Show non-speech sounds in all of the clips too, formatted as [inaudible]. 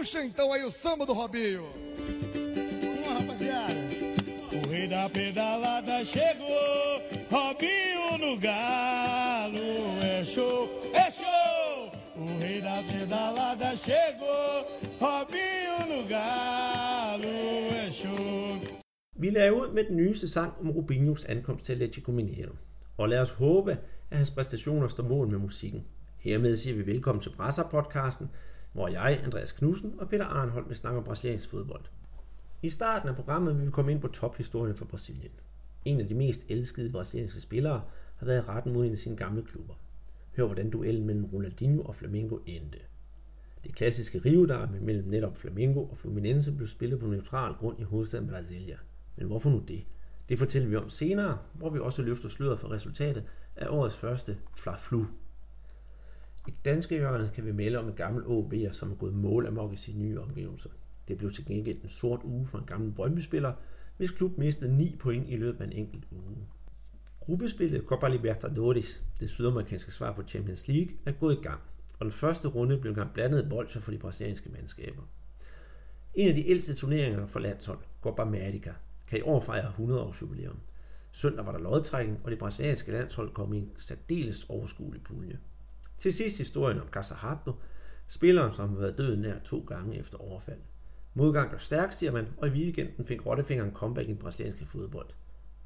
Puxa então aí o samba do Robinho. Vamos lá, rapaziada. O rei da pedalada chegou, Robinho no galo, é show, é show. O rei da pedalada chegou, Robinho no galo, é show. Vi lagde ud med den nyeste sang om Rubinhos ankomst til Atletico Mineiro. Og lad os håbe, at hans præstationer står mål med musikken. Hermed siger vi velkommen til Brasser-podcasten, hvor jeg, Andreas Knudsen og Peter Arnholdt vil snakke om brasiliansk fodbold. I starten af programmet vil vi komme ind på tophistorien for Brasilien. En af de mest elskede brasilianske spillere har været i retten mod en af sine gamle klubber. Hør hvordan duellen mellem Ronaldinho og Flamengo endte. Det klassiske rivedarme mellem netop Flamengo og Fluminense blev spillet på neutral grund i hovedstaden Brasilia. Men hvorfor nu det? Det fortæller vi om senere, hvor vi også løfter sløret for resultatet af årets første Fla-Flu. I danske hjørne kan vi melde om en gammel OB'er, som er gået målamok i sine nye omgivelser. Det blev til gengæld en sort uge for en gammel Brøndby-spiller, hvis klub mistede 9 point i løbet af en enkelt uge. Gruppespillet Copa Libertadores, det sydamerikanske svar på Champions League, er gået i gang, og den første runde blev en blandet bolcher for de brasilianske mandskaber. En af de ældste turneringer for landshold, Copa America, kan i år fejre 100 års jubilæum. Søndag var der lodtrækning, og det brasilianske landshold kom i en særdeles overskuelig pulje. Til sidst historien om Casahato, spilleren som har været død nær to gange efter overfald. Modgang er stærk, siger man, og i weekenden fik Rottefingeren comeback i den brasilianske fodbold.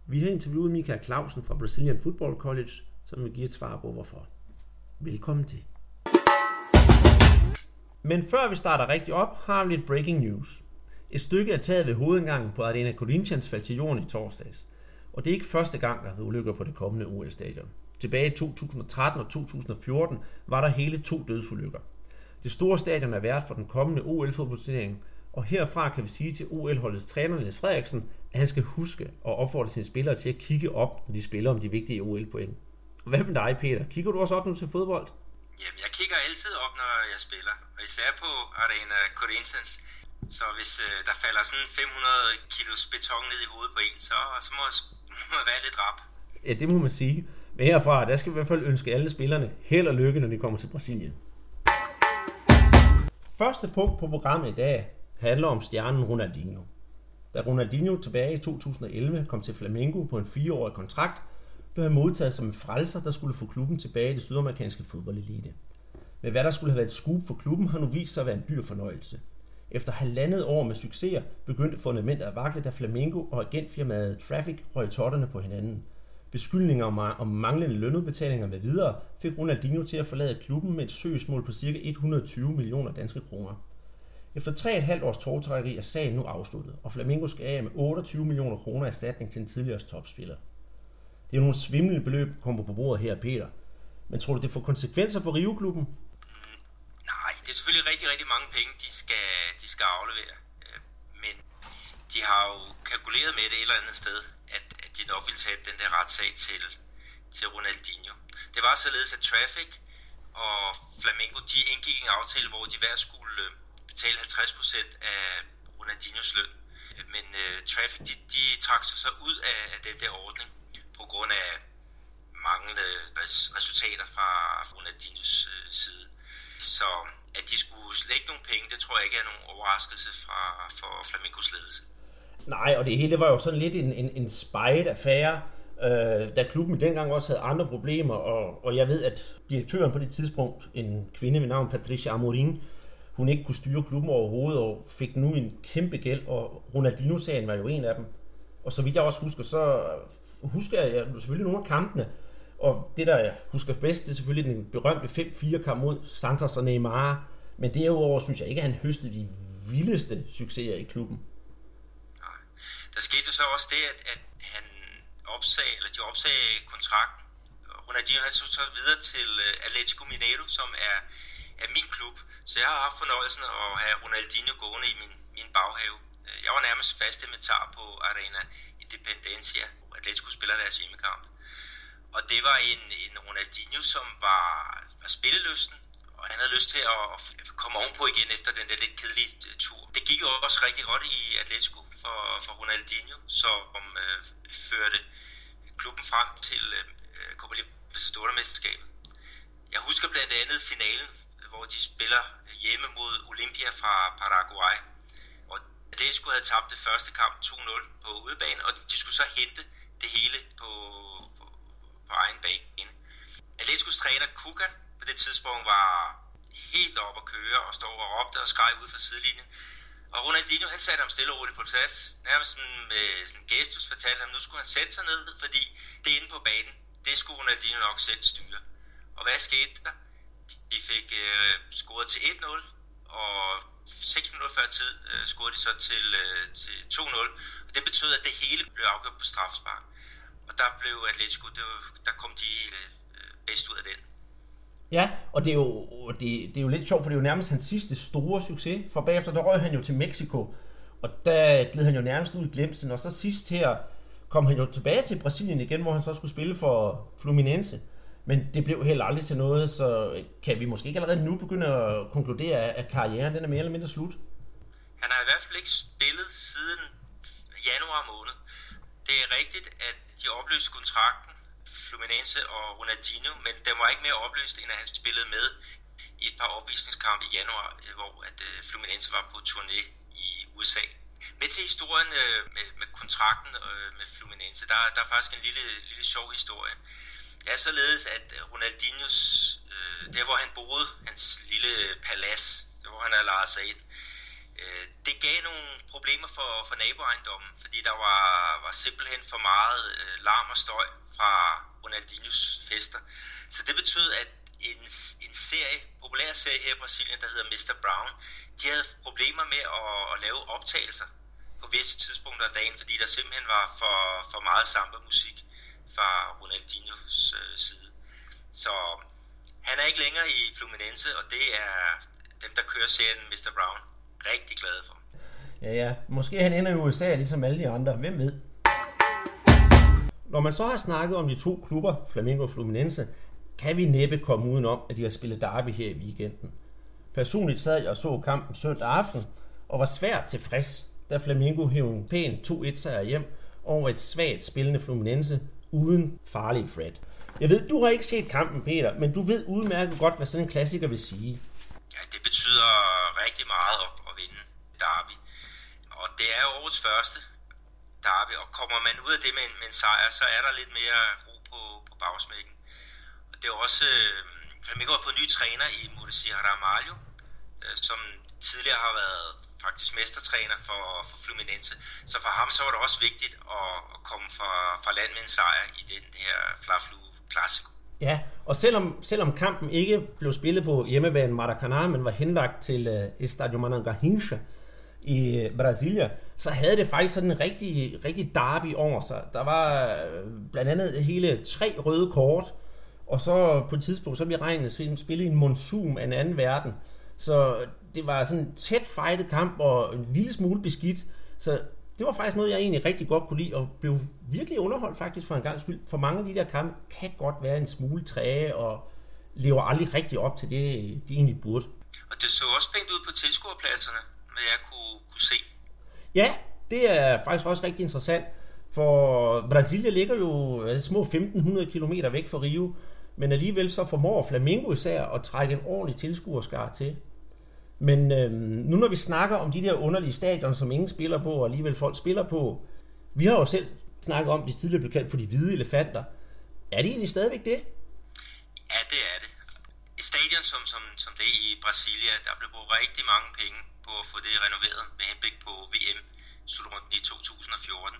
Vi har interviewet Michael Clausen fra Brazilian Football College, som vil give et svar på hvorfor. Velkommen til. Men før vi starter rigtig op, har vi lidt breaking news. Et stykke er taget ved hovedindgangen på Arena Corinthians faldt til jorden i torsdags. Og det er ikke første gang, der har været ulykker på det kommende OL-stadion. Tilbage i 2013 og 2014 var der hele to dødsulykker. Det store stadion er vært for den kommende OL-fodboldturnering, og herfra kan vi sige til OL-holdets træner Niels Frederiksen, at han skal huske og opfordre sine spillere til at kigge op, når de spiller om de vigtige OL-point. Hvad med dig, Peter? Kigger du også op nu til fodbold? Jamen, jeg kigger altid op, når jeg spiller, og især på Arena Corinthians. Så hvis øh, der falder sådan 500 kilos beton ned i hovedet på en, så, så må, [laughs] må jeg være lidt rap. Ja, det må man sige. Men herfra, der skal vi i hvert fald ønske alle spillerne held og lykke, når de kommer til Brasilien. Første punkt på programmet i dag handler om stjernen Ronaldinho. Da Ronaldinho tilbage i 2011 kom til Flamengo på en fireårig kontrakt, blev han modtaget som en frelser, der skulle få klubben tilbage i det sydamerikanske fodboldelite. Men hvad der skulle have været et skub for klubben, har nu vist sig at være en dyr fornøjelse. Efter halvandet år med succeser begyndte fundamentet at vakle, da Flamengo og agentfirmaet Traffic røg totterne på hinanden. Beskyldninger om, om manglende lønudbetalinger med videre fik Ronaldinho til at forlade klubben med et søgsmål på ca. 120 millioner danske kroner. Efter 3,5 års tårtrækkeri er sagen nu afsluttet, og Flamengo skal af med 28 millioner kroner erstatning til en tidligere topspiller. Det er nogle svimlende beløb, der kommer på bordet her, Peter. Men tror du, det får konsekvenser for Rio-klubben? Mm, nej, det er selvfølgelig rigtig, rigtig mange penge, de skal, de skal aflevere. Øh, men de har jo kalkuleret med det et eller andet sted, at, at de nok ville tage den der retssag til, til Ronaldinho. Det var således, at Traffic og Flamengo, de indgik en aftale, hvor de hver skulle øh, betale 50% af Ronaldinhos løn. Men uh, Traffic, de, de trak sig så ud af, af den der ordning på grund af manglende res- resultater fra Ronaldinhos uh, side. Så at de skulle slække nogle penge, det tror jeg ikke er nogen overraskelse fra, for Flamingos ledelse. Nej, og det hele var jo sådan lidt en, en, en spejet affære, øh, da klubben dengang også havde andre problemer, og, og jeg ved, at direktøren på det tidspunkt, en kvinde ved navn Patricia Amorin, hun ikke kunne styre klubben overhovedet, og fik nu en kæmpe gæld, og Ronaldinho-sagen var jo en af dem. Og så vidt jeg også husker, så husker jeg selvfølgelig nogle af kampene, og det der jeg husker bedst, det er selvfølgelig den berømte 5-4 kamp mod Santos og Neymar, men derudover synes jeg ikke, at han høstede de vildeste succeser i klubben. Der skete så også det, at, at han opsag, eller de opsagde kontrakten. Ronaldinho han tog så videre til øh, Atletico Mineiro, som er, er min klub. Så jeg har haft fornøjelsen at have Ronaldinho gående i min, min baghave. Øh, jeg var nærmest fast inventar på Arena Independencia, hvor Atletico spiller deres hjemmekamp. Og det var en, en Ronaldinho, som var, var spillelysten, og han havde lyst til at, at komme ovenpå igen efter den der lidt kedelige øh, tur. Det gik jo også rigtig godt i Atletico for, for Ronaldinho, som øh, førte klubben frem til øh, øh, Copa Libertadores-mesterskabet. Jeg husker blandt andet finalen, hvor de spiller hjemme mod Olympia fra Paraguay. Og det skulle have tabt det første kamp 2-0 på udebane, og de skulle så hente det hele på, på, på egen bane. Atleticos træner Kuka på det tidspunkt var helt op at køre og stod og råbte og skreg ud fra sidelinjen. Og Ronaldinho han satte ham stille og roligt på plads. Nærmest sådan, med sådan en gestus fortalte ham, at nu skulle han sætte sig ned, fordi det inde på banen, det skulle Ronaldinho nok selv styre. Og hvad skete der? De fik øh, scoret til 1-0, og 6 minutter før tid øh, scorede de så til, øh, til 2-0. Og det betød, at det hele blev afgjort på straffespark. Og der blev Atletico, det var, der kom de øh, bedst ud af den. Ja, og det er, jo, det, det er jo lidt sjovt, for det er jo nærmest hans sidste store succes, for bagefter der røg han jo til Mexico, og der gled han jo nærmest ud i glemsen, og så sidst her kom han jo tilbage til Brasilien igen, hvor han så skulle spille for Fluminense. Men det blev heller aldrig til noget, så kan vi måske ikke allerede nu begynde at konkludere, at karrieren den er mere eller mindre slut? Han har i hvert fald ikke spillet siden januar måned. Det er rigtigt, at de opløste kontrakten Fluminense og Ronaldinho, men den var ikke mere opløst, end at han spillede med i et par opvisningskampe i januar, øh, hvor at øh, Fluminense var på turné i USA. Med til historien øh, med, med kontrakten øh, med Fluminense, der, der er faktisk en lille, lille sjov historie. Det er således, at øh, Ronaldinhos, der hvor han boede, hans lille palads, der hvor han havde lejet sig ind, Øh, det gav nogle problemer for, for naboejendommen, fordi der var, var simpelthen for meget øh, larm og støj fra Ronaldinhos fester. Så det betød, at en, en serie, populær serie her i Brasilien, der hedder Mr. Brown, de havde problemer med at, at lave optagelser på visse tidspunkter af dagen, fordi der simpelthen var for, for meget samba-musik fra Ronaldinhos øh, side. Så han er ikke længere i Fluminense, og det er dem, der kører serien Mr. Brown, rigtig glade for. Ja, ja. Måske han ender i USA, ligesom alle de andre. Hvem ved? Når man så har snakket om de to klubber, Flamengo og Fluminense, kan vi næppe komme udenom, at de har spillet derby her i weekenden. Personligt sad jeg og så kampen søndag aften, og var svært tilfreds, da Flamengo hævde en pæn 2-1 sejr hjem over et svagt spillende Fluminense uden farlig Fred. Jeg ved, du har ikke set kampen, Peter, men du ved udmærket godt, hvad sådan en klassiker vil sige. Ja, det betyder rigtig meget vinde derby. Og det er årets første, derby, og kommer man ud af det med en, med en sejr, så er der lidt mere ro på, på bagsmækken. Og det er også, øh, Flamengo har fået ny træner i Muricy Ramalho, øh, som tidligere har været faktisk mestertræner for, for Fluminense. Så for ham så var det også vigtigt at, at komme fra, fra land med en sejr i den her Fla-Flu Classico. Ja, og selvom, selvom kampen ikke blev spillet på hjemmebanen Maracanã, men var henlagt til øh, Estadio Manangarrincha, i øh, Brasilia, så havde det faktisk sådan en rigtig, rigtig derby over sig. Der var øh, blandt andet hele tre røde kort, og så på et tidspunkt, så blev regnet spillet i en monsum af en anden verden. Så det var sådan en tæt fightet kamp, og en lille smule beskidt. Så det var faktisk noget, jeg egentlig rigtig godt kunne lide, og blev virkelig underholdt faktisk for en gang skyld. For mange af de der kampe kan godt være en smule træge, og lever aldrig rigtig op til det, de egentlig burde. Og det så også pænt ud på tilskuerpladserne, hvad jeg kunne kunne se. Ja, det er faktisk også rigtig interessant, for Brasilia ligger jo små 1500 km væk fra Rio, men alligevel så formår Flamengo især at trække en ordentlig tilskuerskar til. Men øhm, nu når vi snakker om de der underlige stadion, som ingen spiller på, og alligevel folk spiller på, vi har jo selv snakket om, de tidligere blev kaldt for de hvide elefanter. Er det egentlig stadigvæk det? Ja, det er det. Et stadion som, som, som det i Brasilia, der blev brugt rigtig mange penge på at få det renoveret med henblik på VM slutrunden i 2014.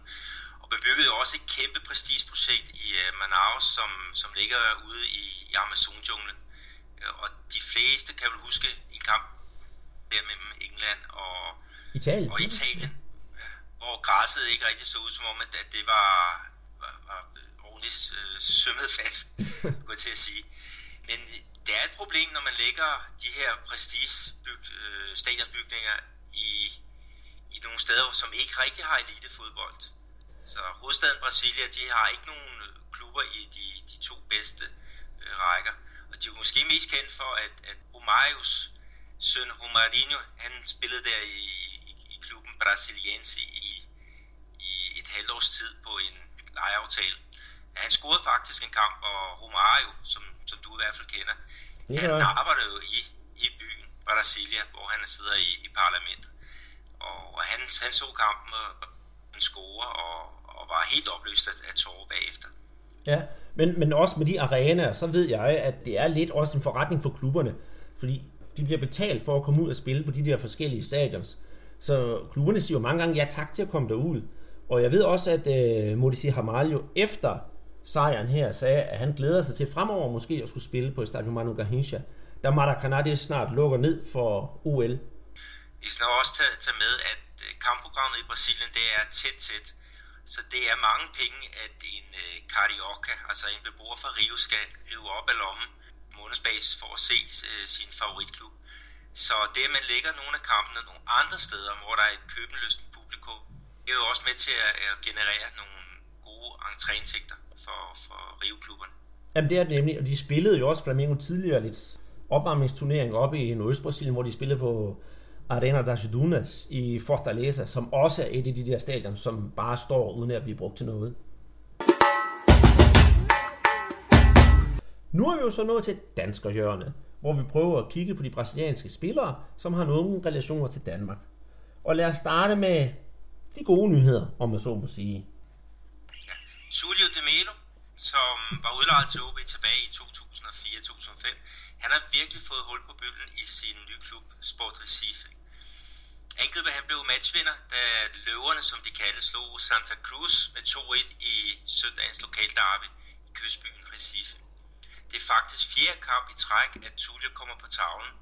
Og bebyggede jo også et kæmpe prestigeprojekt i uh, Manaus, som, som ligger ude i, i Amazon-junglen. Uh, og de fleste kan vel huske en kamp der mellem England og Italien, og Italien hvor græsset ikke rigtig så ud som om, at, det var, var, var ordentligt uh, sømmet fast, [laughs] gå til at sige. Men det er et problem, når man lægger de her prestige øh, i, i nogle steder, som ikke rigtig har elitefodbold. Så hovedstaden Brasilia, de har ikke nogen øh, klubber i de, de to bedste øh, rækker. Og de er måske mest kendt for, at, at Romarios søn Romarinho, han spillede der i, i, i klubben Brasiliense i, i et halvt års tid på en lejeaftale. Han scorede faktisk en kamp, og Romario, som, som du i hvert fald kender, det han arbejder jo i, i byen. Brasilia, hvor han sidder i, i parlamentet. Og han, han så kampen og en score og, og var helt opløst af, af tårer bagefter. Ja, men, men også med de arenaer, så ved jeg, at det er lidt også en forretning for klubberne. Fordi de bliver betalt for at komme ud og spille på de der forskellige stadions. Så klubberne siger jo mange gange ja tak til at komme derud. Og jeg ved også, at øh, Modici Hamaljo efter sejren her sagde, at han glæder sig til fremover måske at skulle spille på Estadio Manu Garrincha, da Maracanã snart lukker ned for OL. Vi skal også tage, tage med, at øh, kampprogrammet i Brasilien, det er tæt tæt. Så det er mange penge, at en øh, carioca, altså en beboer fra Rio, skal rive op af lommen månedsbasis for at se øh, sin favoritklub. Så det, at man lægger nogle af kampene nogle andre steder, hvor der er et købenlysten publikum, det er jo også med til at, at generere nogle træindtægter for, for Rio-klubberne. Jamen det er det nemlig, og de spillede jo også Flamengo tidligere lidt opvarmningsturnering oppe i Nordøstbrasilien, hvor de spillede på Arena das Dunas i Fortaleza, som også er et af de der stadion, som bare står uden at blive brugt til noget. Nu er vi jo så nået til danskerhjørnet, hvor vi prøver at kigge på de brasilianske spillere, som har nogle relationer til Danmark. Og lad os starte med de gode nyheder, om man så må sige. Julio de Melo, som var udlejet til OB tilbage i 2004-2005, han har virkelig fået hul på bylden i sin nye klub, Sport Recife. Angriber han blev matchvinder, da løverne, som de kaldte, slog Santa Cruz med 2-1 i søndagens lokalderby i kystbyen Recife. Det er faktisk fjerde kamp i træk, at Tullio kommer på tavlen,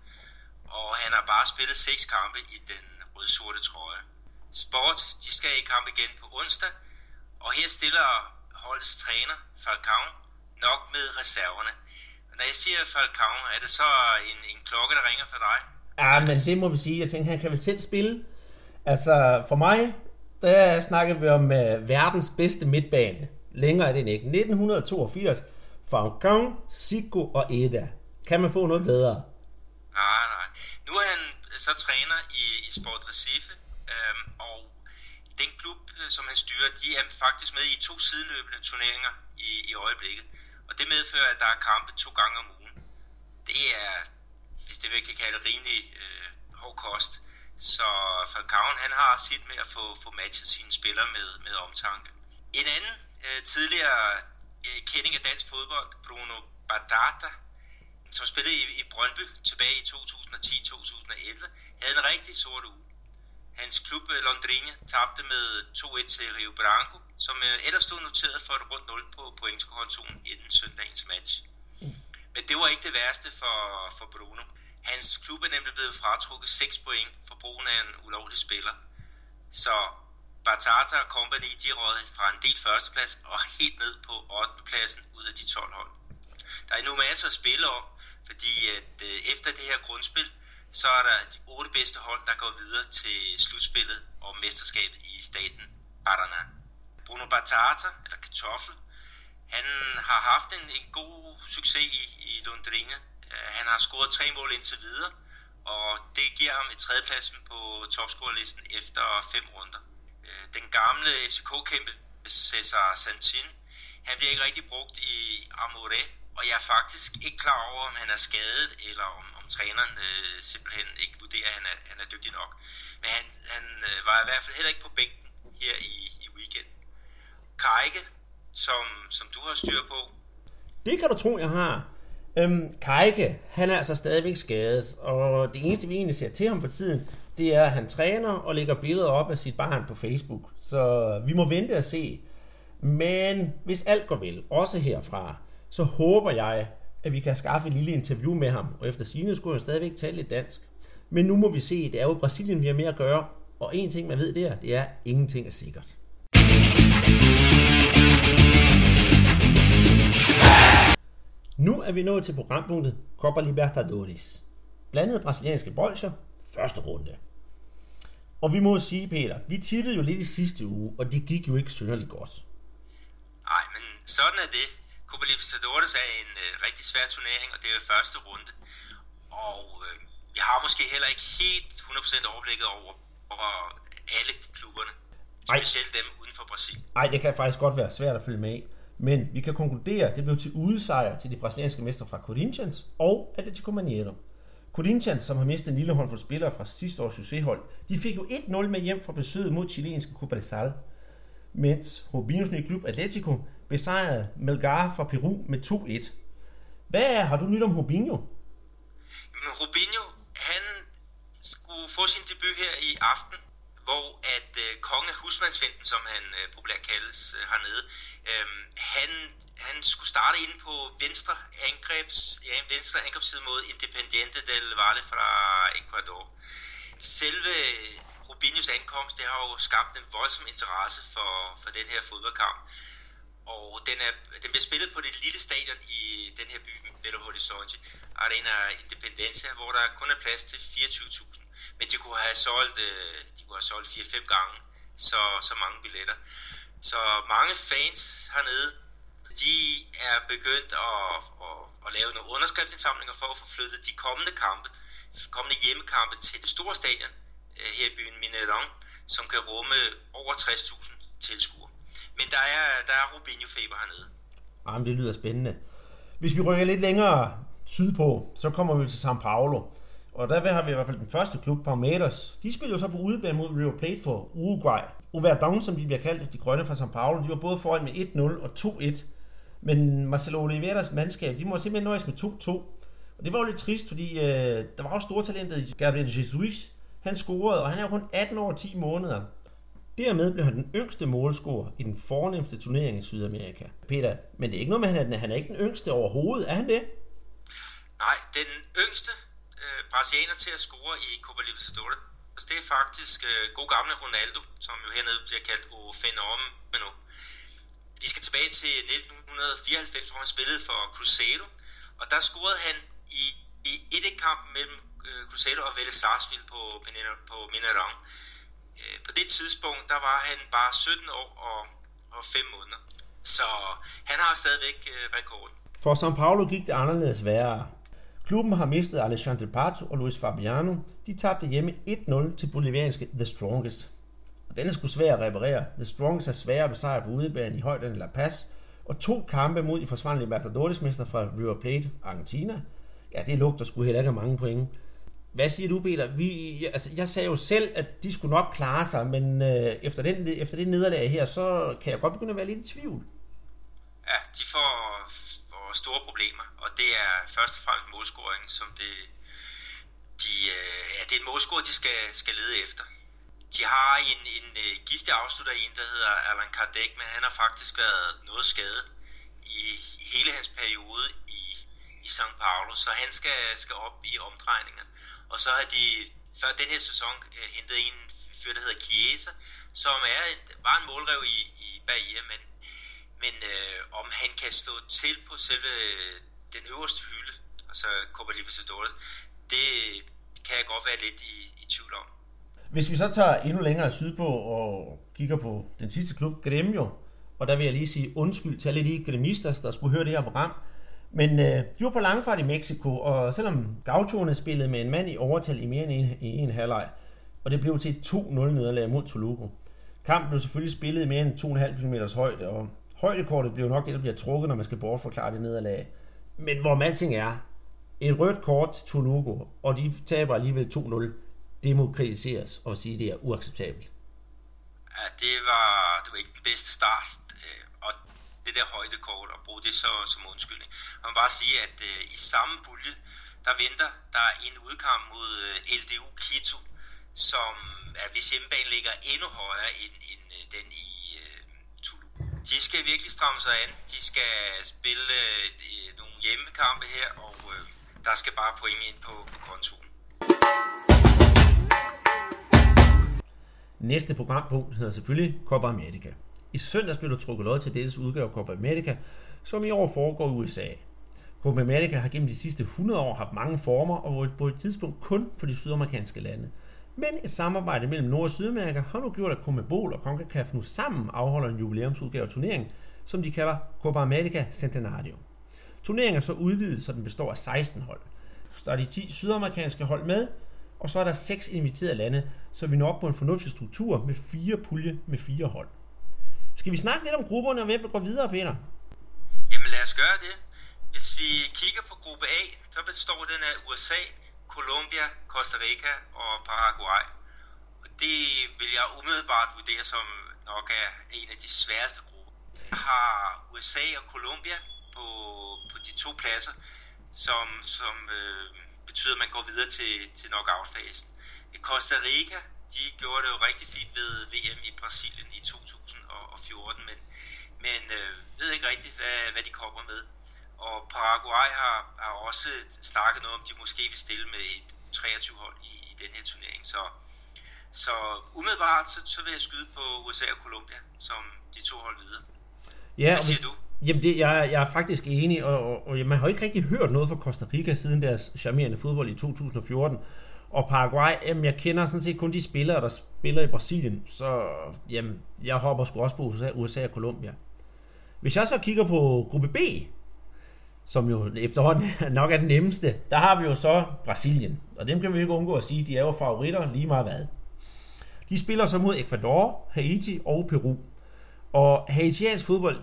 og han har bare spillet seks kampe i den rød-sorte trøje. Sport, de skal i kamp igen på onsdag, og her stiller holdets træner, Falcao, nok med reserverne. Når jeg siger Falcao, er det så en, en klokke, der ringer for dig? Ja, men det må vi sige. Jeg tænker, han kan vel selv spille. Altså, for mig, der snakker vi om uh, verdens bedste midtbane. Længere er det ikke. 1982. Falcao, Zico og Eda. Kan man få noget bedre? Nej, nej. Nu er han så træner i, i Sport Recife, øhm, og den klub, øh, som han styrer, de er faktisk med i to sideløbende turneringer i, i øjeblikket. Og det medfører, at der er kampe to gange om ugen. Det er, hvis det virkelig kan kalde rimelig øh, hård kost. Så Falcaon, han har sit med at få, få matchet sine spillere med, med omtanke. En anden øh, tidligere øh, kending af dansk fodbold, Bruno Badata, som spillede i, i Brøndby tilbage i 2010-2011, havde en rigtig sort uge. Hans klub øh, Londrina tabte med 2-1 til Rio Branco, som øh, ellers stod noteret for et rundt 0 på pointskontoen inden søndagens match. Men det var ikke det værste for, for Bruno. Hans klub er nemlig blevet fratrukket 6 point for brugen af en ulovlig spiller. Så Batata og Company de råd fra en del førsteplads og helt ned på 8. pladsen ud af de 12 hold. Der er nu masser at spille om, fordi at øh, efter det her grundspil, så er der de otte bedste hold, der går videre til slutspillet og mesterskabet i staten Paraná. Bruno Batata, eller Kartoffel, han har haft en, en god succes i, i Londrina. Øh, han har scoret tre mål indtil videre, og det giver ham et tredjepladsen på topscorerlisten efter fem runder. Øh, den gamle FCK-kæmpe Cesar Santin, han bliver ikke rigtig brugt i Amore, og jeg er faktisk ikke klar over, om han er skadet, eller om, om træneren øh, simpelthen ikke vurderer, at han er, han er dygtig nok. Men han, han øh, var i hvert fald heller ikke på bænken her i, i weekenden. Kajke, som, som du har styr på. Det kan du tro, jeg har. Øhm, Kajke, han er altså stadigvæk skadet, og det eneste, vi egentlig ser til ham for tiden, det er, at han træner og lægger billeder op af sit barn på Facebook. Så vi må vente og se. Men hvis alt går vel, også herfra, så håber jeg, at vi kan skaffe et lille interview med ham. Og efter sine skulle han stadigvæk tale lidt dansk. Men nu må vi se, det er jo Brasilien, vi har mere at gøre. Og en ting, man ved der, det er, at ingenting er sikkert. Nu er vi nået til programpunktet Copa Libertadores. Blandede brasilianske bolcher, første runde. Og vi må sige, Peter, vi tippede jo lidt i sidste uge, og det gik jo ikke synderligt godt. Nej, men sådan er det. Copa Libertadores er en øh, rigtig svær turnering, og det er første runde. Og øh, jeg har måske heller ikke helt 100% overblikket over, over alle klubberne. Specielt Ej. dem uden for Brasilien. Nej, det kan faktisk godt være svært at følge med i. Men vi kan konkludere, at det blev til udesejr til de brasilianske mestre fra Corinthians og Atletico Mineiro. Corinthians, som har mistet en lille håndfuld spillere fra sidste års succeshold, de fik jo 1-0 med hjem fra besøget mod chilenske Copa de Sal, mens Rubinos nye klub Atletico besejrede Melgar fra Peru med 2-1. Hvad har du nyt om Rubinho? Men Rubinho, han skulle få sin debut her i aften, hvor at øh, konge husmandsvinden, som han øh, populært kaldes øh, hernede, øh, han, han skulle starte inde på venstre, angrebs, ja, venstre angrebsside mod Independiente del Valle fra Ecuador. Selve Rubinhos ankomst, det har jo skabt en voldsom interesse for, for den her fodboldkamp. Og den, er, den bliver spillet på det lille stadion i den her by, Belo Horizonte, Arena Independencia, hvor der kun er plads til 24.000. Men de kunne have solgt, øh, de kunne have solgt 4-5 gange så, så mange billetter. Så mange fans hernede, de er begyndt at, at, at lave nogle underskriftsindsamlinger for at få flyttet de kommende kampe, kommende hjemmekampe til det store stadion øh, her i byen Mineron, som kan rumme over 60.000 tilskuere. Men der er, der er Rubinho-feber hernede. Ah, Jamen, det lyder spændende. Hvis vi rykker lidt længere sydpå, så kommer vi til São Paulo. Og der har vi i hvert fald den første klub, Palmeiras. De spiller jo så på udebane mod River Plate for Uruguay. Overdon, som de bliver kaldt, de grønne fra São Paulo, de var både foran med 1-0 og 2-1. Men Marcelo Oliveras mandskab, de må simpelthen nøjes med 2-2. Og det var jo lidt trist, fordi øh, der var jo store talentet Gabriel Jesus. Han scorede, og han er jo kun 18 år og 10 måneder. Dermed blev han den yngste målscorer i den fornemmeste turnering i Sydamerika. Peter, men det er ikke noget med, at han er, han er ikke den yngste overhovedet, er han det? Nej, den yngste øh, brasilianer til at score i Copa Libertadores, altså, det er faktisk øh, god gamle Ronaldo, som jo hernede bliver kaldt O Fenômeno. Vi skal tilbage til 1994, hvor han spillede for Cruzeiro, og der scorede han i, i et kamp mellem øh, Cruzeiro og Vélez Sarsfield på, på Mineirão. Øh, på det tidspunkt, der var han bare 17 år og, og 5 måneder. Så han har stadigvæk øh, rekorden. For São Paulo gik det anderledes værre. Klubben har mistet Alexandre Pato og Luis Fabiano. De tabte hjemme 1-0 til bolivianske The Strongest. Og den er sgu svær at reparere. The Strongest er svær at besejre på udebane i højden La Paz. Og to kampe mod de forsvarende Libertadores-mester fra River Plate, Argentina. Ja, det lugter sgu heller ikke af mange point. Hvad siger du, Peter? Vi, altså, jeg sagde jo selv, at de skulle nok klare sig, men øh, efter, den, efter det nederlag her, så kan jeg godt begynde at være lidt i tvivl. Ja, de får, får store problemer, og det er først og fremmest målscoringen, som det, de, øh, ja, det er en målscore, de skal, skal lede efter. De har en, en øh, giftig afslutter en, der hedder Alan Kardec, men han har faktisk været noget skadet i, i hele hans periode i, i São Paulo, så han skal, skal op i omdrejninger. Og så har de før den her sæson uh, hentet en fyr, der hedder Chiesa, som er en, var en målrev i, i Bahia, men, men øh, om han kan stå til på selve øh, den øverste hylde, altså Copa Libertadores, det kan jeg godt være lidt i, i tvivl om. Hvis vi så tager endnu længere sydpå og kigger på den sidste klub, Gremio, og der vil jeg lige sige undskyld til alle de gremister, der skulle høre det her program, men øh, de var på langfart i Mexico, og selvom Gauchoerne spillede med en mand i overtal i mere end en, i en halvleg, og det blev til et 2-0 nederlag mod Toluco. Kampen blev selvfølgelig spillet i mere end 2,5 km højde, og højdekortet blev nok det, der bliver trukket, når man skal bortforklare det nederlag. Men hvor matching er, et rødt kort til Toluco, og de taber alligevel 2-0, det må kritiseres og sige, at det er uacceptabelt. Ja, det var, det var ikke den bedste start, øh, og det der højdekort, og bruge det så som undskyldning. Man må bare sige, at øh, i samme pulje, der venter der en udkamp mod øh, LDU Quito, som er, hvis hjemmebane ligger endnu højere end, end øh, den i øh, Tulu. De skal virkelig stramme sig an. De skal spille øh, nogle hjemmekampe her, og øh, der skal bare point ind på, på kontoen. Næste programpunkt hedder selvfølgelig Copa America. I søndags blev der trukket lod til dettes udgave af Copa America, som i år foregår i USA. Copa America har gennem de sidste 100 år haft mange former og på et tidspunkt kun for de sydamerikanske lande. Men et samarbejde mellem Nord- og Sydamerika har nu gjort, at Comebol og CONCACAF nu sammen afholder en jubilæumsudgave af turneringen, som de kalder Copa America Centenario. Turneringen er så udvidet, så den består af 16 hold. Så der er de 10 sydamerikanske hold med, og så er der seks inviterede lande, så vi når op på en fornuftig struktur med fire pulje med fire hold. Skal vi snakke lidt om grupperne og hvem der går videre, Peter? Jamen lad os gøre det. Hvis vi kigger på gruppe A, så består den af USA, Colombia, Costa Rica og Paraguay. Og det vil jeg umiddelbart vurdere som nok er en af de sværeste grupper. Jeg har USA og Colombia på, på de to pladser, som, som øh, betyder, at man går videre til, til knockout-fasen. Costa Rica, de gjorde det jo rigtig fint ved VM i Brasilien i 2014, men, men øh, ved ikke rigtigt, hvad, hvad de kommer med. Og Paraguay har, har også snakket noget om, de måske vil stille med et 23-hold i, i den her turnering. Så, så umiddelbart så, så vil jeg skyde på USA og Colombia som de to hold videre. Ja, Hvad siger du? Jamen, det, jeg, jeg er faktisk enig, og, og, og man har jo ikke rigtig hørt noget fra Costa Rica siden deres charmerende fodbold i 2014. Og Paraguay, jamen, jeg kender sådan set kun de spillere, der spiller i Brasilien, så jamen, jeg hopper sgu også på USA, USA og Colombia. Hvis jeg så kigger på gruppe B, som jo efterhånden [laughs] nok er den nemmeste, der har vi jo så Brasilien. Og dem kan vi ikke undgå at sige, de er jo favoritter lige meget hvad. De spiller så mod Ecuador, Haiti og Peru. Og haitiansk fodbold,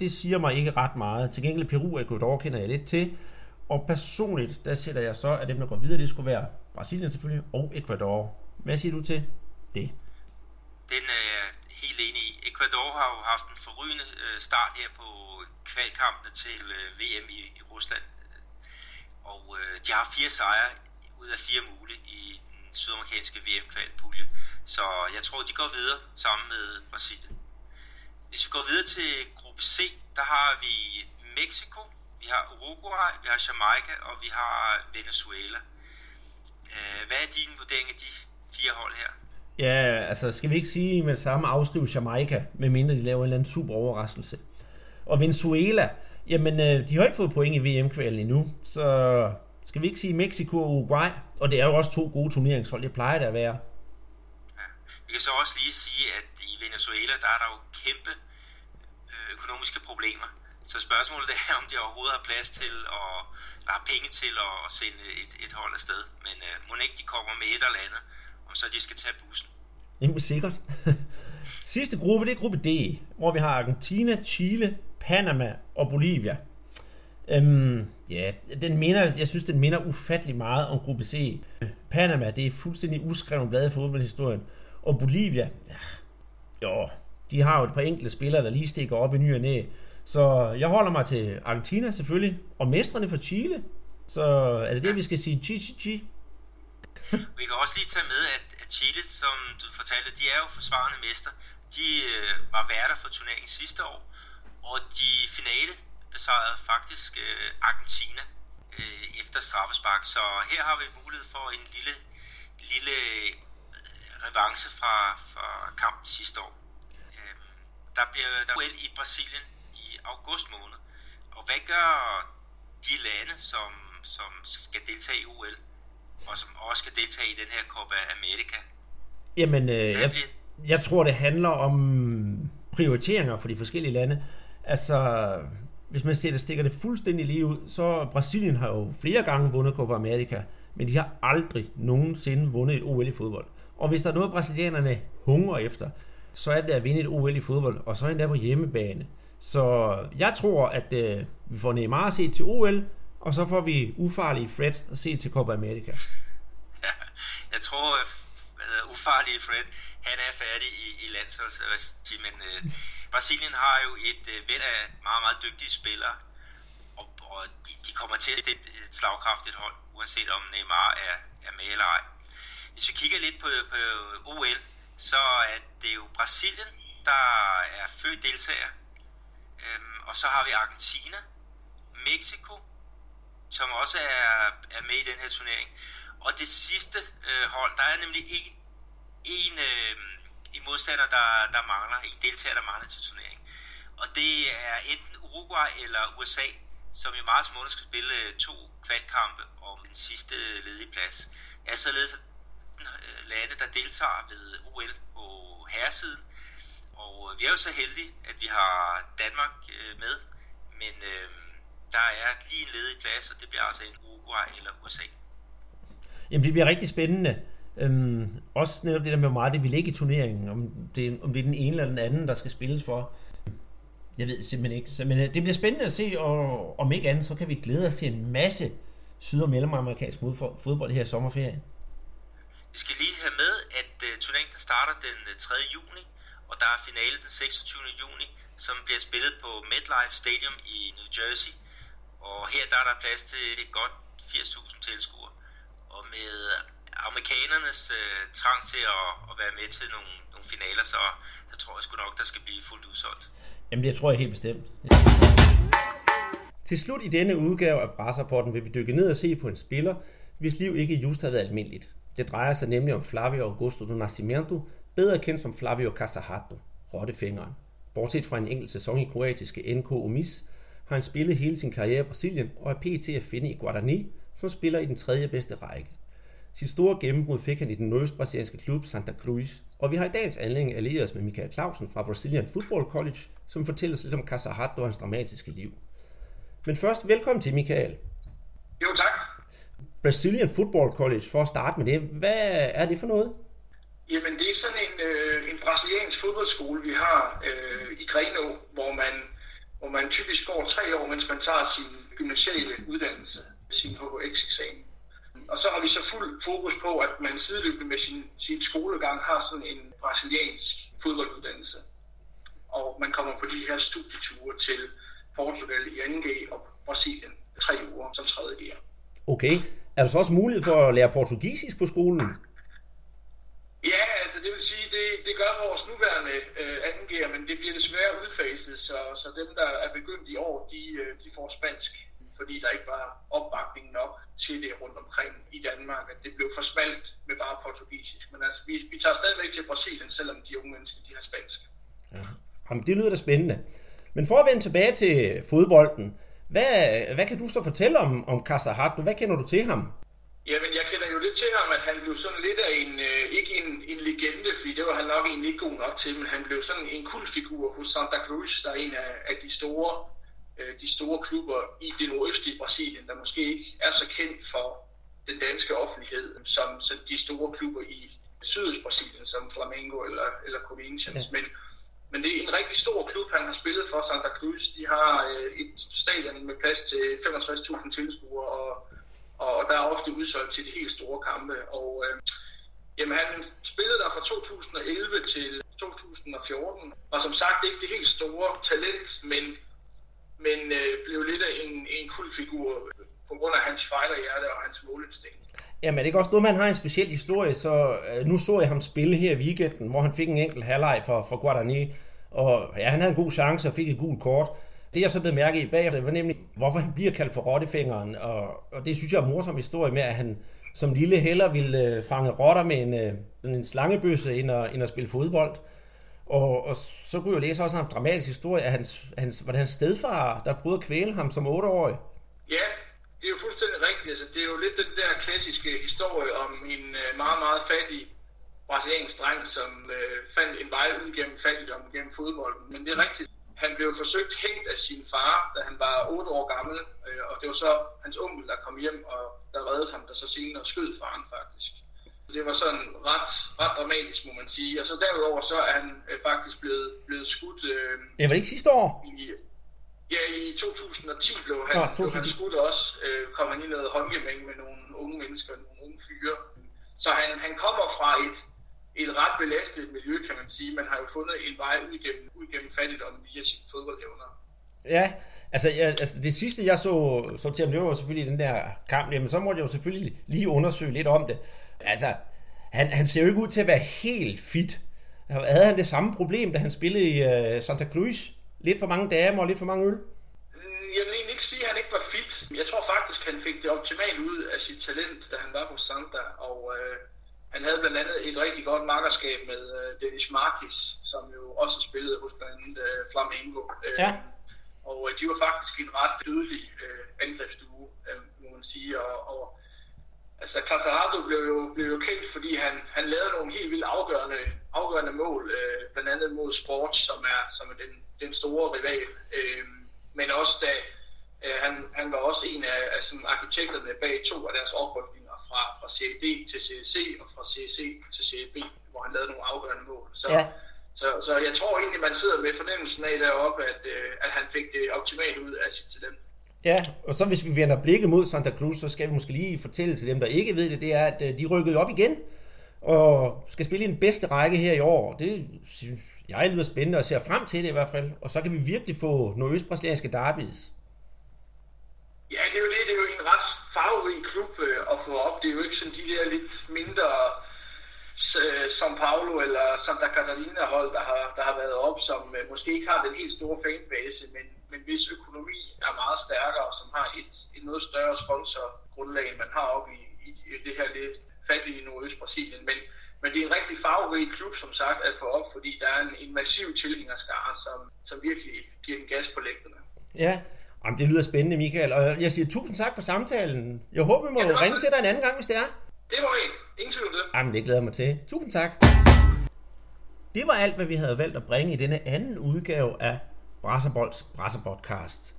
det siger mig ikke ret meget. Til gengæld Peru og Ecuador kender jeg lidt til. Og personligt, der sætter jeg så, at dem, der går videre, det skulle være Brasilien selvfølgelig og Ecuador. Hvad siger du til det? Den er jeg helt enig i. Ecuador har jo haft en forrygende øh, start her på kvalkampene til øh, VM i, i Rusland. Og øh, de har fire sejre ud af fire mulige i den sydamerikanske VM-kvalpulje. Så jeg tror, de går videre sammen med Brasilien. Hvis vi går videre til gruppe C, der har vi Mexico, vi har Uruguay, vi har Jamaica og vi har Venezuela. Øh, hvad er din vurdering af de fire hold her? Ja, altså skal vi ikke sige med det samme afskrive Jamaica, medmindre de laver en eller anden super overraskelse. Og Venezuela, jamen øh, de har ikke fået point i VM-kvalen endnu, så skal vi ikke sige Mexico og Uruguay, og det er jo også to gode turneringshold, det plejer det at være. Ja. Vi kan så også lige sige, at i Venezuela, der er der jo kæmpe øh, økonomiske problemer. Så spørgsmålet er, om de overhovedet har plads til og der har penge til at sende et, et hold afsted. Men øh, må ikke de kommer med et eller andet, om så de skal tage bussen. Jamen sikkert. [laughs] Sidste gruppe, det er gruppe D, hvor vi har Argentina, Chile, Panama og Bolivia. Øhm, ja, den minder, jeg synes, den minder ufattelig meget om gruppe C. Panama, det er fuldstændig uskrevet blad i fodboldhistorien. Og Bolivia, ja, jo, de har jo et par enkelte spillere, der lige stikker op i ny og næ. Så jeg holder mig til Argentina selvfølgelig, og mestrene for Chile. Så er det det, vi skal sige? Chi, chi, chi. [laughs] Vi kan også lige tage med, at, at Chile, som du fortalte, de er jo forsvarende mester. De øh, var værter for turneringen sidste år, og de finale besejrede faktisk øh, Argentina øh, efter straffespark. Så her har vi mulighed for en lille, lille øh, revanche fra, fra kampen sidste år. Øh, der bliver der er i Brasilien august måned. Og hvad gør de lande, som, som skal deltage i OL, og som også skal deltage i den her Copa America? Jamen, øh, jeg, jeg tror, det handler om prioriteringer for de forskellige lande. Altså, hvis man ser det, stikker det fuldstændig lige ud, så Brasilien har jo flere gange vundet Copa America, men de har aldrig nogensinde vundet et OL i fodbold. Og hvis der er noget, brasilianerne hungrer efter, så er det at vinde et OL i fodbold, og så endda på hjemmebane. Så jeg tror, at øh, vi får Neymar set til OL, og så får vi ufarlige Fred at se til Copa America. Ja, [laughs] jeg tror, øh, at ufarlige Fred, han er færdig i, i landsholdsregi, men øh, Brasilien har jo et øh, væld af meget, meget dygtige spillere, og, og de, de kommer til at stille et slagkraftigt hold, uanset om Neymar er, er med eller ej. Hvis vi kigger lidt på, på OL, så er det jo Brasilien, der er født deltager, øhm, og så har vi Argentina, Mexico, som også er, er med i den her turnering. Og det sidste øh, hold, der er nemlig en, en, øh, en modstander, der, der mangler, en deltager, der mangler til turneringen. Og det er enten Uruguay eller USA, som i marts måned skal spille øh, to kvalkampe om den sidste øh, ledige plads. Er således øh, lande, der deltager ved OL på herresiden. Og øh, vi er jo så heldige, at vi har Danmark øh, med, men øh, der er lige en ledig plads, og det bliver altså en Uruguay eller USA. Jamen det bliver rigtig spændende. Øhm, også netop det der med, hvor meget det vil ligge i turneringen. Om det, om det er den ene eller den anden, der skal spilles for. Jeg ved simpelthen ikke. Men øh, det bliver spændende at se, og om ikke andet, så kan vi glæde os til en masse syd- og mellemamerikansk fodbold her i sommerferien? Vi skal lige have med, at uh, turneringen starter den 3. juni, og der er finale den 26. juni, som bliver spillet på MetLife Stadium i New Jersey. Og her der er der plads til et godt 80.000 tilskuere. Og med amerikanernes uh, trang til at, at være med til nogle, nogle finaler, så, så tror jeg sgu nok, der skal blive fuldt udsolgt. Jamen det tror jeg helt bestemt. Til slut i denne udgave af Brasserporten vil vi dykke ned og se på en spiller, hvis liv ikke just har været almindeligt. Det drejer sig nemlig om Flavio Augusto do Nascimento, bedre kendt som Flavio Casahato, rottefingeren. Bortset fra en enkelt sæson i kroatiske NK Omis, har han spillet hele sin karriere i Brasilien og er pt. at finde i Guarani, som spiller i den tredje bedste række. Sit store gennembrud fik han i den nordøstbrasilianske klub Santa Cruz, og vi har i dagens anledning allieret os med Michael Clausen fra Brazilian Football College, som fortæller os lidt om Casahato og hans dramatiske liv. Men først, velkommen til Michael. Jo, tak. Brazilian Football College, for at starte med det. Hvad er det for noget? Jamen, det er sådan øh, en brasiliansk fodboldskole, vi har øh, i Greno, hvor man, hvor man typisk går tre år, mens man tager sin gymnasiale uddannelse, sin HHX-eksamen. Og så har vi så fuld fokus på, at man sideløbende med sin, sin skolegang har sådan en brasiliansk fodbolduddannelse. Og man kommer på de her studieture til Portugal i 2G og Brasilien tre uger som 3. gear. Okay. Er der så også mulighed for at lære portugisisk på skolen? Ja, altså det vil det, gør vores nuværende øh, 2G'er, men det bliver desværre udfaset, så, så dem, der er begyndt i år, de, øh, de får spansk, fordi der ikke var opbakning nok til det rundt omkring i Danmark, at det blev for smalt med bare portugisisk. Men altså, vi, vi tager stadigvæk til Brasilien, selvom de unge mennesker, de har spansk. Ja. Jamen, det lyder da spændende. Men for at vende tilbage til fodbolden, hvad, hvad kan du så fortælle om, om Casahato? Hvad kender du til ham? Jamen, jeg kender jo lidt til ham, at han blev sådan lidt af en, øh, ikke en, fordi det var han nok egentlig ikke god nok til, men han blev sådan en kultfigur hos Santa Cruz, der er en af, af de store øh, de store klubber i det nordøstlige Brasilien, der måske ikke er så kendt for den danske offentlighed, som, som de store klubber i sydøst Brasilien, som Flamengo eller, eller Corinthians. Ja. Men, men det er en rigtig stor klub, han har spillet for Santa Cruz. De har øh, et stadion med plads til 65.000 tilskuere, og, og, og der er ofte udsolgt til de helt store kampe. Og øh, jamen, han spillede der fra 2011 til 2014, og som sagt ikke det helt store talent, men, men øh, blev lidt af en, en kultfigur på grund af hans fejlerhjerte og hans målinstinkt. Jamen, det er også noget, man har en speciel historie, så øh, nu så jeg ham spille her i weekenden, hvor han fik en enkelt halvleg for, for Guadagni, og ja, han havde en god chance og fik et gult kort. Det jeg så blev mærke i bagefter, var nemlig, hvorfor han bliver kaldt for rottefingeren, og, og det synes jeg er en morsom historie med, at han som lille heller ville øh, fange rotter med en, øh, en slangebøsse, end at, end at spille fodbold. Og, og så kunne jeg læse også en dramatisk historie af hans, hans, var det hans stedfar, der prøvede at kvæle ham som otteårig. Ja, det er jo fuldstændig rigtigt. Altså, det er jo lidt den der klassiske historie om en øh, meget, meget fattig brasiliansk dreng, som øh, fandt en vej ud gennem fattigdom gennem fodbolden. Men det er rigtigt. Han blev forsøgt hængt af sin far, da han var 8 år gammel, øh, og det var så hans onkel, der kom hjem, og der reddede ham, der så senere skød faren faktisk. Det var sådan ret, ret dramatisk, må man sige. Og så derudover så er han øh, faktisk blevet, blevet skudt... Øh, ja, var det ikke sidste år? I, Ja, i 2010 blev han, ja, 2010. blev han skudt også. Øh, kom han i noget håndgemæng med nogle unge mennesker, nogle unge fyre. Så han, han kommer fra et, et ret belastet miljø, kan man sige. Man har jo fundet en vej ud gennem, ud gennem fattigdommen via sine fodboldevner. Ja, altså, jeg, altså det sidste jeg så, så til ham, det var selvfølgelig den der kamp, jamen så måtte jeg jo selvfølgelig lige undersøge lidt om det. Altså, han, han ser jo ikke ud til at være helt fit. Havde han det samme problem, da han spillede i uh, Santa Cruz? Lidt for mange damer og lidt for mange øl? Jeg vil egentlig ikke sige, at han ikke var fit. Jeg tror faktisk, han fik det optimalt ud af sit talent, da han var hos Santa. Og øh, han havde blandt andet et rigtig godt makkerskab med øh, Dennis Marquis, som jo også spillede hos blandt andet øh, Flamengo. Øh, ja. Og øh, de var faktisk en ret dødelig øh, angrebsstue, øh, må man sige. Og, og altså Casarado blev jo, blev jo kendt, fordi han, han lavede nogle helt vildt afgørende, afgørende mål, øh, blandt andet mod Sport, som er, som er den, den store rival. Øh, men også da øh, han, han var også en af, af sådan, arkitekterne bag to af deres oprykninger fra, fra CAD til CSC og fra CSC til CAB, hvor han lavede nogle afgørende mål. Så, ja. så, så jeg tror egentlig, man sidder med fornemmelsen af deroppe, at, øh, at han fik det optimalt ud af sit talent. Ja, og så hvis vi vender blikket mod Santa Cruz, så skal vi måske lige fortælle til dem, der ikke ved det, det er, at øh, de rykkede op igen, og skal spille i den bedste række her i år. Det synes jeg lyder spændende, og ser frem til det i hvert fald. Og så kan vi virkelig få nordøstbrasilianske derbys. Ja, det er jo det. Det er jo en ret farverig klub øh, at få op. Det er jo ikke sådan de der lidt mindre øh, São Paulo eller Santa Catarina hold, der har, der har været op, som øh, måske ikke har den helt store fanbase, men, men hvis økonomi er meget stærkere, og som har et, et noget større sponsorgrundlag, end man har op i, i, i det her lidt fattige Nordøst-Brasilien. Men, men det er en rigtig farverig klub, som sagt, at få op, fordi der er en, en massiv tilhængerskare, som, som virkelig giver en gas på lægterne. Ja, Jamen, det lyder spændende, Michael. Og jeg siger tusind tak for samtalen. Jeg håber, vi må ja, ringe til dig en anden gang, hvis det er. Det må I. Ingen tvivl det. Jamen, det glæder jeg mig til. Tusind tak. Det var alt, hvad vi havde valgt at bringe i denne anden udgave af Brasserbolds Brasserpodcast.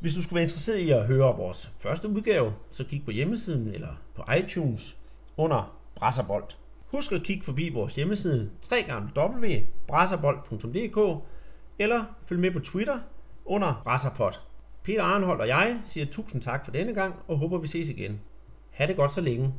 Hvis du skulle være interesseret i at høre vores første udgave, så kig på hjemmesiden eller på iTunes under Brasserbold. Husk at kigge forbi vores hjemmeside www.brasserbold.dk eller følg med på Twitter under Brasserpod. Peter Arnhold og jeg siger tusind tak for denne gang og håber vi ses igen. Ha' det godt så længe.